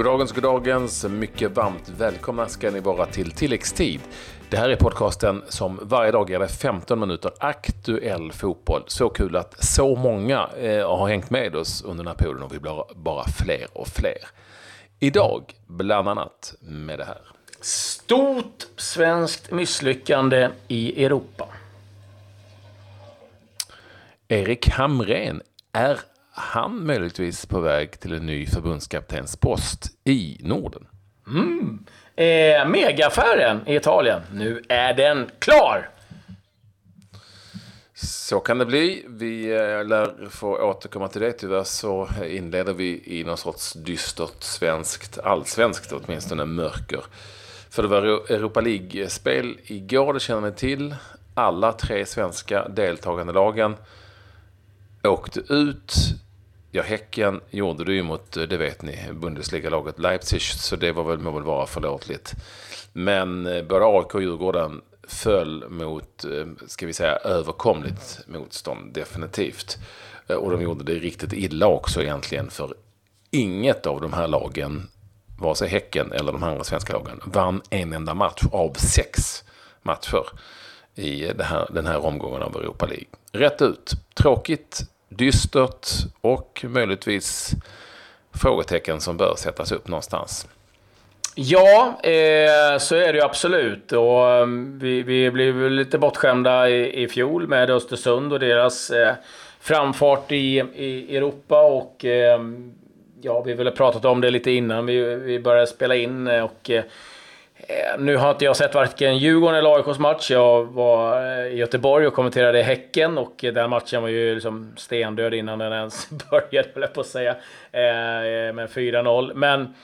Goddagens, goddagens. Mycket varmt välkomna ska ni vara till tilläggstid. Det här är podcasten som varje dag ger dig 15 minuter aktuell fotboll. Så kul att så många eh, har hängt med oss under den här perioden och vi blir bara fler och fler. Idag bland annat med det här. Stort svenskt misslyckande i Europa. Erik Hamrén, är han möjligtvis på väg till en ny förbundskaptenspost i Norden? Mm. Eh, Megaaffären i Italien. Nu är den klar! Så kan det bli. Vi eh, lär få återkomma till det. Tyvärr så inleder vi i någon sorts dystert svenskt, allsvenskt åtminstone, mörker. För det var Europa League-spel igår, det känner ni till. Alla tre svenska deltagande lagen åkte ut. Ja, Häcken gjorde det ju mot, eh, det vet ni, Bundesliga-laget Leipzig, så det var väl, må väl vara förlåtligt. Men eh, både AIK och Djurgården föll mot, eh, ska vi säga, överkomligt motstånd, definitivt. Och de gjorde det riktigt illa också egentligen, för inget av de här lagen, vare sig Häcken eller de andra svenska lagen, vann en enda match av sex matcher i här, den här omgången av Europa League. Rätt ut. Tråkigt, dystert och möjligtvis frågetecken som bör sättas upp någonstans. Ja, eh, så är det ju absolut. Och, mm, vi, vi blev lite bortskämda i, i fjol med Östersund och deras eh, framfart i, i Europa. Och eh, ja, vi ville pratat om det lite innan vi, vi började spela in. Eh, och, eh, Eh, nu har inte jag sett varken Djurgården eller AIKs match. Jag var eh, i Göteborg och kommenterade Häcken och eh, den matchen var ju liksom stendöd innan den ens började, höll jag på att säga. Eh, med 4-0. Men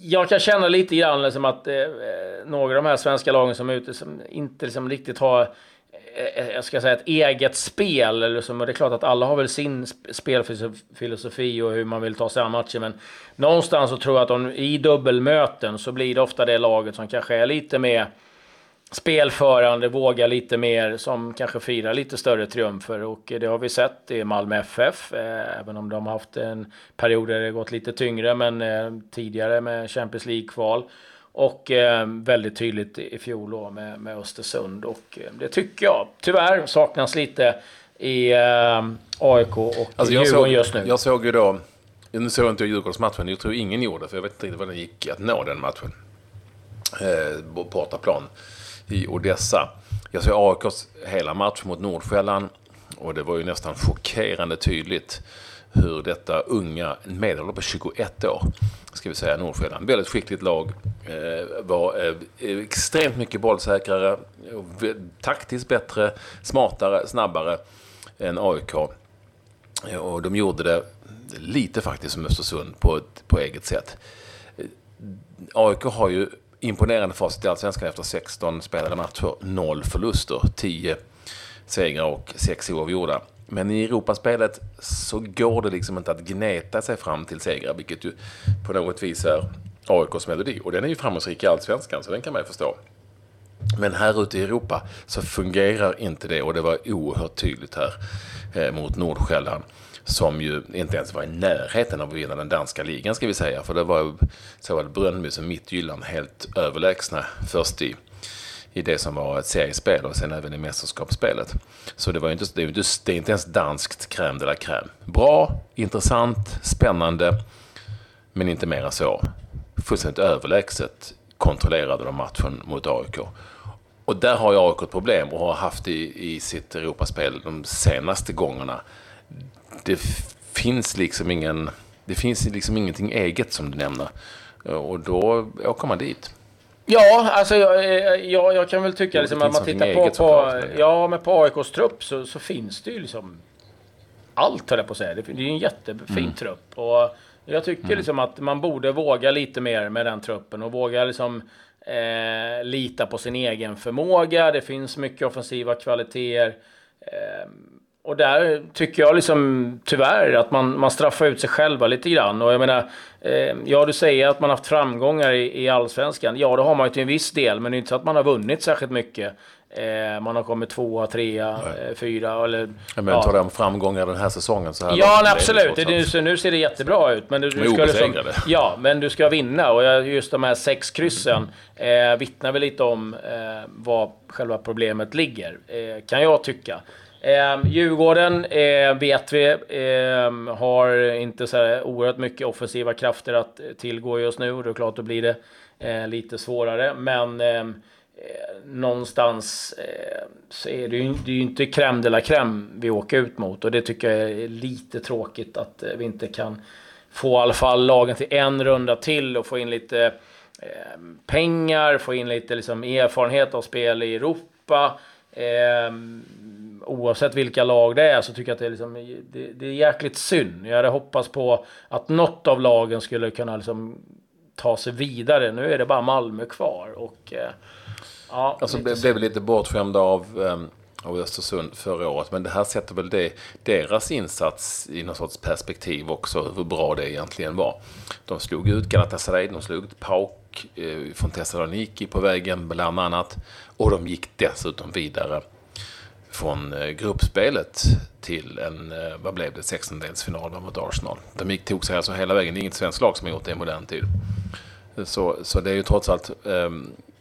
jag kan känna lite grann liksom att eh, några av de här svenska lagen som är ute som inte liksom riktigt har Eh, jag ska säga ett eget spel. Liksom, och det är klart att alla har väl sin spelfilosofi och hur man vill ta sig an matchen. Men någonstans så tror jag att de, i dubbelmöten så blir det ofta det laget som kanske är lite mer spelförande, vågar lite mer, som kanske firar lite större triumfer. Och det har vi sett i Malmö FF, eh, även om de har haft en period där det gått lite tyngre, men eh, tidigare med Champions League-kval. Och eh, väldigt tydligt i fjol då med, med Östersund. Och det tycker jag tyvärr saknas lite i AIK och alltså Djurgården just nu. Jag såg ju då, nu såg inte jag Djurgårdsmatchen, jag tror ingen gjorde, för jag vet inte riktigt vad det gick att nå den matchen. Eh, bortaplan i Odessa. Jag såg AIKs hela match mot Nordsjälland och det var ju nästan chockerande tydligt hur detta unga, medelålder på 21 år, ska vi säga Nordsjälland, väldigt skickligt lag, eh, var eh, extremt mycket bollsäkrare, taktiskt bättre, smartare, snabbare än AIK. Eh, och de gjorde det lite faktiskt som Östersund på, på eget sätt. AIK har ju imponerande facit i Allsvenskan efter 16 spelade matcher. Noll förluster, 10 segrar och 6 oavgjorda. Men i Europaspelet så går det liksom inte att gneta sig fram till segrar, vilket ju på något vis är AIKs melodi. Och den är ju framgångsrik i Allsvenskan, så den kan man ju förstå. Men här ute i Europa så fungerar inte det och det var oerhört tydligt här eh, mot Nordsjälland som ju inte ens var i närheten av att vinna den danska ligan ska vi säga. För det var såväl Brönnby som Midtjylland helt överlägsna först i, i det som var ett seriespel och sen även i mästerskapsspelet. Så det, var inte, det, är inte, det är inte ens danskt crème de la crème. Bra, intressant, spännande, men inte mer än så. Fullständigt överlägset kontrollerade de matchen mot AIK. Och där har ju AIK ett problem och har haft i, i sitt Europaspel de senaste gångerna det finns liksom ingen, det finns liksom ingenting eget som du nämner. Och då åker man dit. Ja, alltså jag, jag, jag kan väl tycka liksom, att man tittar på, på, ja, men på AIKs trupp så, så finns det ju liksom allt höll jag på att säga. Det, är en jättefin mm. trupp. Och jag tycker mm. liksom att man borde våga lite mer med den truppen och våga liksom eh, lita på sin egen förmåga. Det finns mycket offensiva kvaliteter. Eh, och där tycker jag liksom tyvärr att man, man straffar ut sig själva lite grann. Och jag menar, eh, ja du säger att man haft framgångar i, i allsvenskan. Ja, det har man ju till en viss del, men det är inte så att man har vunnit särskilt mycket. Eh, man har kommit tvåa, trea, eh, fyra eller... Men ja. tar de framgångar den här säsongen så här Ja, nej, absolut. Det, nu, nu ser det jättebra ut. Men du, du ska liksom, Ja, men du ska vinna. Och just de här sex kryssen eh, vittnar väl lite om eh, vad själva problemet ligger, eh, kan jag tycka. Eh, Djurgården eh, vet vi eh, har inte så här oerhört mycket offensiva krafter att tillgå just nu. Och Det är klart, då blir det eh, lite svårare. Men ehm, eh, någonstans eh, så är det, ju, det är ju inte crème de la crème vi åker ut mot. Och det tycker jag är lite tråkigt att eh, vi inte kan få i alla fall lagen till en runda till och få in lite eh, pengar, få in lite liksom, erfarenhet av spel i Europa. Eh, oavsett vilka lag det är så tycker jag att det är, liksom, det, det är jäkligt synd. Jag hade hoppats på att något av lagen skulle kunna liksom, ta sig vidare. Nu är det bara Malmö kvar. Och, eh, ja, alltså, blev, blev lite bortskämda av, um, av Östersund förra året. Men det här sätter väl det, deras insats i någon sorts perspektiv också. Hur bra det egentligen var. De slog ut Galatasaray, de slog ut PAOK eh, från Thessaloniki på vägen bland annat. Och de gick dessutom vidare från eh, gruppspelet till en, eh, vad blev det, sextondelsfinal mot Arsenal. De gick, tog sig alltså hela vägen. Det är inget svenskt lag som har gjort det i modern tid. Så, så det är ju trots allt, eh,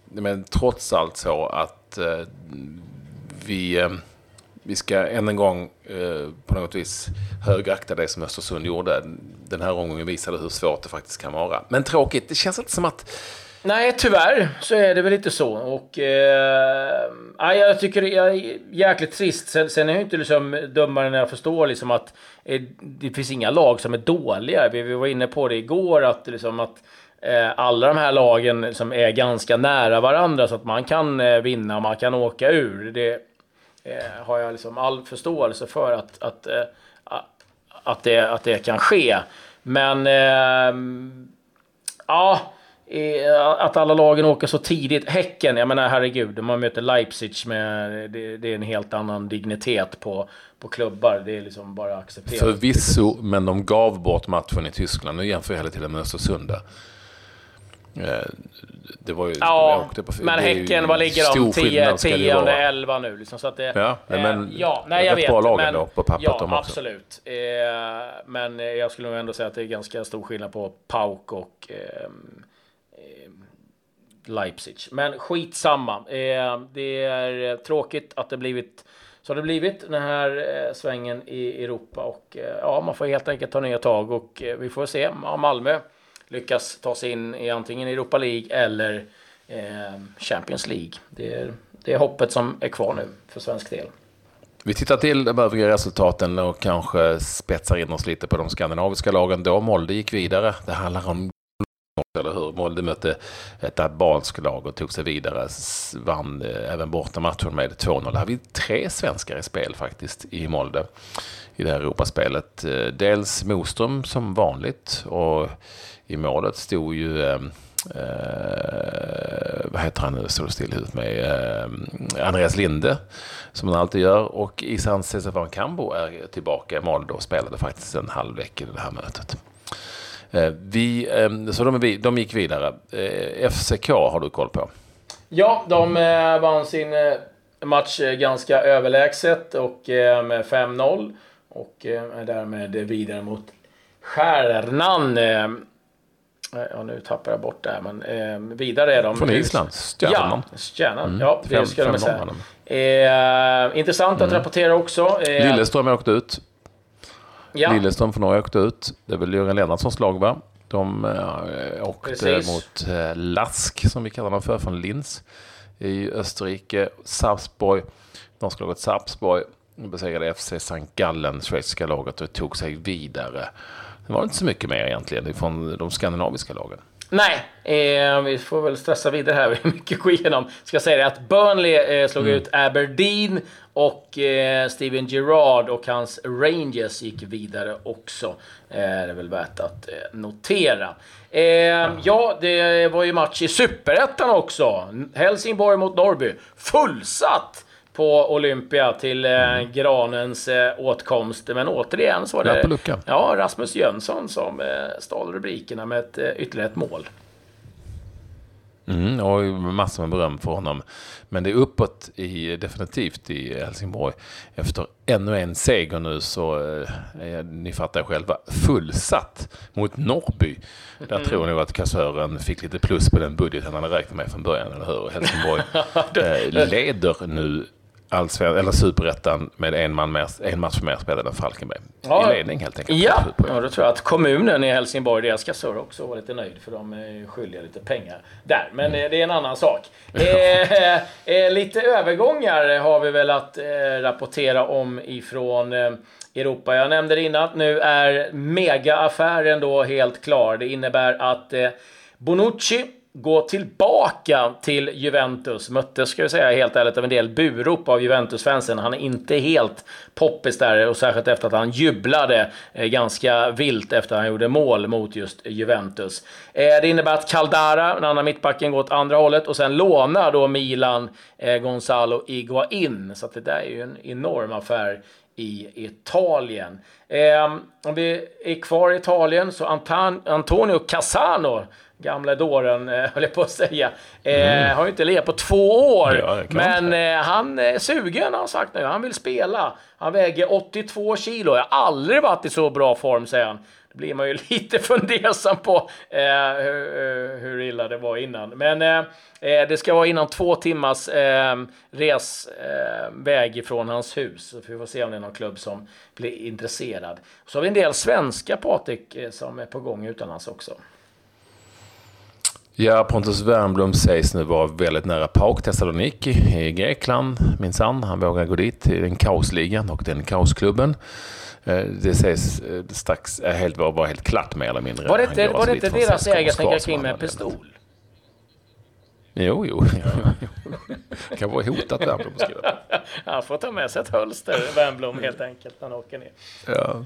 men trots allt så att eh, vi, eh, vi ska än en gång eh, på något vis högakta det som Östersund gjorde. Den här omgången visade hur svårt det faktiskt kan vara. Men tråkigt, det känns inte som att Nej, tyvärr så är det väl lite så. Och, eh, jag tycker det är jäkligt trist. Sen, sen är jag inte liksom dummare när jag förstår liksom att eh, det finns inga lag som är dåliga. Vi, vi var inne på det igår, att, liksom att eh, alla de här lagen liksom är ganska nära varandra så att man kan eh, vinna och man kan åka ur. Det eh, har jag liksom all förståelse för att, att, eh, att, det, att det kan ske. Men eh, ja att alla lagen åker så tidigt. Häcken, jag menar herregud, man möter Leipzig med... Det, det, är en helt annan dignitet på, på klubbar. Det är liksom bara accepterat. Förvisso, men de gav bort matchen i Tyskland. Nu jämför jag hela tiden med Östersund. Eh, det var ju... Ja, på, men Häcken, vad ligger de? 10, 10 och 11 nu liksom. Så att det, ja, men eh, ja, nej, jag vet. bra lag ändå på pappret Ja, absolut. Eh, men jag skulle nog ändå säga att det är ganska stor skillnad på Pauk och eh, Leipzig. Men skitsamma. Eh, det är eh, tråkigt att det blivit så har det blivit den här eh, svängen i Europa och eh, ja, man får helt enkelt ta nya tag och eh, vi får se om Malmö lyckas ta sig in i antingen Europa League eller eh, Champions League. Det är, det är hoppet som är kvar nu för svensk del. Vi tittar till de övriga resultaten och kanske spetsar in oss lite på de skandinaviska lagen. Då Molde gick vidare. Det handlar om eller hur? Molde mötte ett albanskt lag och tog sig vidare. Vann eh, även även bortamatchen med 2-0. Här har vi tre svenskar i spel faktiskt i Molde i det här Europaspelet. Eh, dels Moström som vanligt och i målet stod ju ehm, eh, vad heter han nu, står still i huvudet med, eh, Andreas Linde, som han alltid gör. Och Isan Cesar Cambo är tillbaka i Molde och spelade faktiskt en halvlek i det här mötet. Eh, vi, ehm, så de, de gick vidare. Eh, FCK har du koll på? Ja, de eh, vann sin match ganska överlägset och med 5-0. Och är därmed vidare mot Stjärnan. Ja, nu tappar jag bort det här, men vidare är de... Från Island? Stjärnan? Ja, Stjärnan. Mm. Ja, det ska de säga. Eh, intressant att mm. rapportera också. Eh, Lilleström åkte ut. Ja. Lilleström från Norge åkte ut. Det är väl Jörgen Lennartssons lag va? De äh, åkte Precis. mot äh, Lask som vi kallar dem för, från Linz i Österrike. Sarpsborg, norska laget Sarpsborg besegrade FC St. Gallen, schweiziska laget och tog sig vidare. Det var inte så mycket mer egentligen från de skandinaviska lagen. Nej, eh, vi får väl stressa vidare här. Vi har mycket att gå igenom. Ska säga det att Burnley eh, slog mm. ut Aberdeen och eh, Steven Gerrard och hans Rangers gick vidare också. Eh, det är väl värt att eh, notera. Eh, ja, det var ju match i Superettan också. Helsingborg mot Norrby. Fullsatt! På Olympia till mm. Granens eh, åtkomst. Men återigen så var det ja, Rasmus Jönsson som eh, stal rubrikerna med ett, ytterligare ett mål. Mm, och massor med beröm för honom. Men det är uppåt i, definitivt i Helsingborg. Efter ännu en seger nu så eh, ni fattar själva fullsatt mot Norrby. Där mm. tror nog att kassören fick lite plus på den budget han hade räknat med från början, eller hur? Helsingborg eh, leder nu allsven, eller superettan med en, man mer, en match mer spelad än Falkenberg. Ja. I ledning helt enkelt. Ja, ja då tror jag att kommunen i Helsingborg, deras kassör också var lite nöjd för de är skyldiga lite pengar där. Men mm. det är en annan sak. eh, eh, lite övergångar har vi väl att eh, rapportera om ifrån eh, Europa. Jag nämnde det innan, nu är megaaffären då helt klar. Det innebär att eh, Bonucci gå tillbaka till Juventus. Möttes, ska jag säga helt ärligt, av en del burop av Juventus-fansen. Han är inte helt poppis där och särskilt efter att han jublade eh, ganska vilt efter att han gjorde mål mot just Juventus. Eh, det innebär att Caldara, den andra mittbacken, går åt andra hållet och sen lånar då Milan eh, Gonzalo Iguain. Så att det där är ju en enorm affär i Italien. Eh, om vi är kvar i Italien så Antan Antonio Cassano gamla dåren, eh, höll jag på att säga. Eh, mm. Har ju inte legat på två år. Ja, men eh, han är sugen har han sagt nu. Han vill spela. Han väger 82 kilo. Jag har aldrig varit i så bra form, säger han. Då blir man ju lite fundersam på eh, hur, hur, illa det var innan. Men eh, det ska vara innan två timmars eh, resväg eh, ifrån hans hus. Så vi får se om det är någon klubb som blir intresserad. Så har vi en del svenska, Patrik, som är på gång utomlands också. Ja, Pontus Wernbloom sägs nu vara väldigt nära PAOK Thessaloniki i Grekland, minsann. Han vågar gå dit till den kaosligan och den kaosklubben. Eh, det sägs eh, strax helt, vara helt klart mer eller mindre. Var det inte, var det inte deras ägare som gick kring med pistol? Jo, jo. Det kan vara hotat Wernbloom. Han får ta med sig ett hölster, Wernbloom, helt enkelt, när han åker ner. Ja.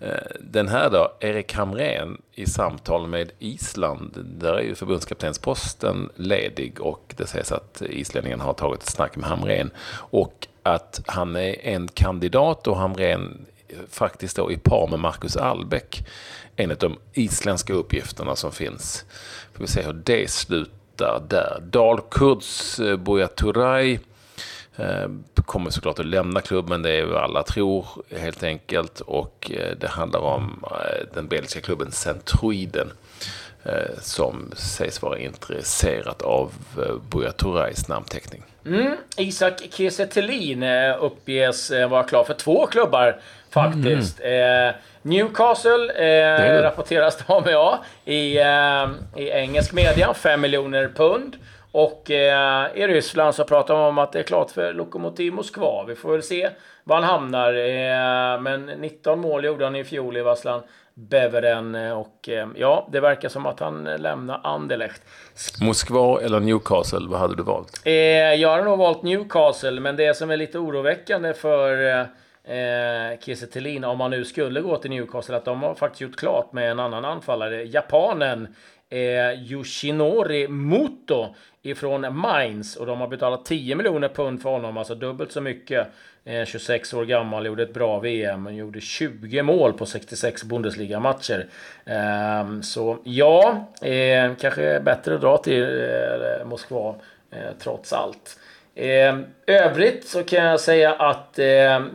Eh, den här då, Erik Hamrén i samtal med Island. Där är ju förbundskaptensposten ledig och det sägs att islänningen har tagit ett snack med Hamrén. Och att han är en kandidat och Hamrén faktiskt då i par med Marcus Albeck. En av de isländska uppgifterna som finns. Får vi se hur det slutar där. Dalkurds eh, Buya Turay eh, kommer såklart att lämna klubben, det är vad alla tror helt enkelt. Och eh, det handlar om eh, den belgiska klubben Centroiden som sägs vara intresserat av Buya Tourais namnteckning. Mm. Isak Kiese uppges vara klar för två klubbar faktiskt. Mm. Eh, Newcastle eh, rapporteras det om, ja, i, eh, i engelsk media. 5 miljoner pund. Och eh, i Ryssland så pratar man om att det är klart för Lokomotiv Moskva. Vi får väl se var han hamnar. Eh, men 19 mål gjorde han i fjol i Vasslan Beveren. Och eh, ja, det verkar som att han lämnar Anderlecht. Moskva eller Newcastle, vad hade du valt? Eh, jag hade nog valt Newcastle, men det som är lite oroväckande för eh, Kiese om man nu skulle gå till Newcastle, att de har faktiskt gjort klart med en annan anfallare, japanen eh, Yoshinori Muto ifrån Mainz och de har betalat 10 miljoner pund för honom, alltså dubbelt så mycket. Eh, 26 år gammal, gjorde ett bra VM och gjorde 20 mål på 66 Bundesliga-matcher. Eh, så ja, eh, kanske bättre att dra till eh, Moskva eh, trots allt. Eh, övrigt så kan jag säga att ehm,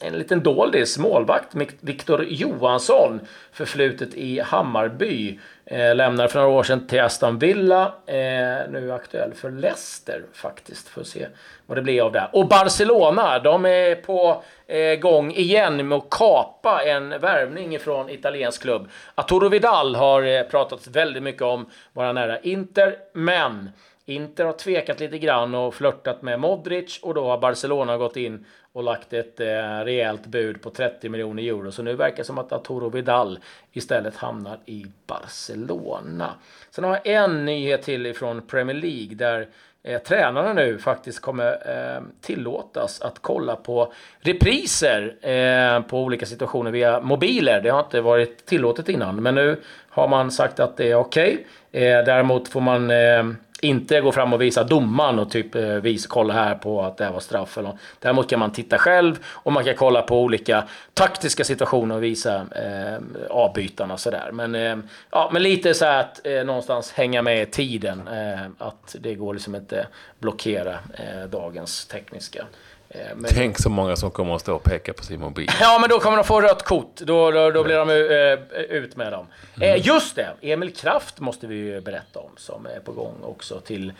en liten doldis, målvakt, Viktor Johansson, förflutet i Hammarby. Eh, lämnade för några år sedan till Aston Villa. Eh, nu aktuell för Leicester faktiskt. Får se vad det blir av det. Och Barcelona, de är på eh, gång igen med att kapa en värvning från italiensk klubb. Arturo Vidal har eh, pratat väldigt mycket om vara nära Inter, men Inter har tvekat lite grann och flörtat med Modric och då har Barcelona gått in och lagt ett eh, rejält bud på 30 miljoner euro. Så nu verkar det som att Arturo Vidal istället hamnar i Barcelona. Sen har jag en nyhet till ifrån Premier League där eh, tränarna nu faktiskt kommer eh, tillåtas att kolla på repriser eh, på olika situationer via mobiler. Det har inte varit tillåtet innan, men nu har man sagt att det är okej. Okay. Eh, däremot får man eh, inte gå fram och visa domaren och typ eh, visa, kolla här på att det här var straff. Eller, däremot kan man titta själv och man kan kolla på olika taktiska situationer och visa eh, avbytarna sådär. Men, eh, ja, men lite så här att eh, någonstans hänga med i tiden. Eh, att det går liksom inte blockera eh, dagens tekniska. Eh, men... Tänk så många som kommer att stå och peka på sin mobil. Ja, men då kommer de få rött kort. Då, då, då blir de uh, ut med dem. Mm. Just det, Emil Kraft måste vi ju berätta om som är på gång också till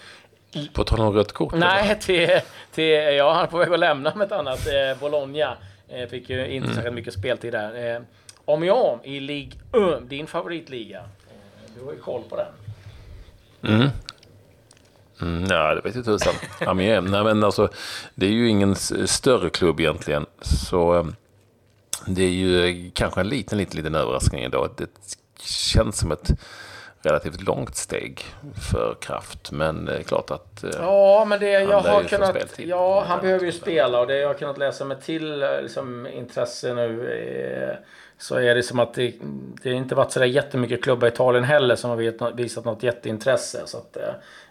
på tal om rött kort? Nej, till, till, ja, han är på väg att lämna med ett annat. Eh, Bologna eh, fick ju inte mm. särskilt mycket speltid där. Eh, om jag i Ligue 1, din favoritliga. Eh, du har ju koll på den. Mm. Mm, ja, det vet jag tusan. Amiens, nej men alltså, det är ju ingen större klubb egentligen. Så ehm, det är ju eh, kanske en liten, liten, liten överraskning idag. Det känns som ett relativt långt steg för Kraft. Men det är klart att eh, Ja, men det jag har kunnat... Ja, han behöver ju spela och det jag har kunnat läsa mig till liksom, intresse nu. Eh, så är det som att det, det inte varit sådär jättemycket klubbar i Italien heller som har visat något jätteintresse. Så att,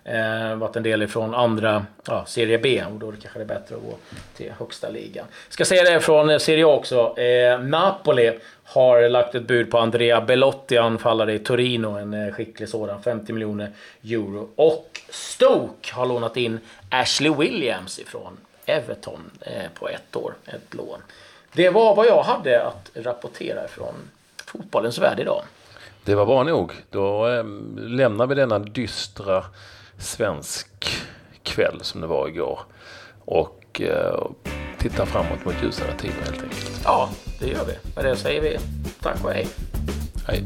eh, varit en del ifrån andra ja, Serie B och då är det kanske det är bättre att gå till högsta ligan. Ska säga det från Serie A också. Eh, Napoli har lagt ett bud på Andrea Belotti, anfallare i Torino, en eh, skicklig sådan, 50 miljoner euro. Och Stoke har lånat in Ashley Williams ifrån Everton eh, på ett år, ett lån. Det var vad jag hade att rapportera från fotbollens värld idag. Det var bra nog. Då ehm, lämnar vi denna dystra svensk kväll som det var igår. Och eh, tittar framåt mot ljusare tider helt enkelt. Ja, det gör vi. Med det säger vi tack och hej. Hej.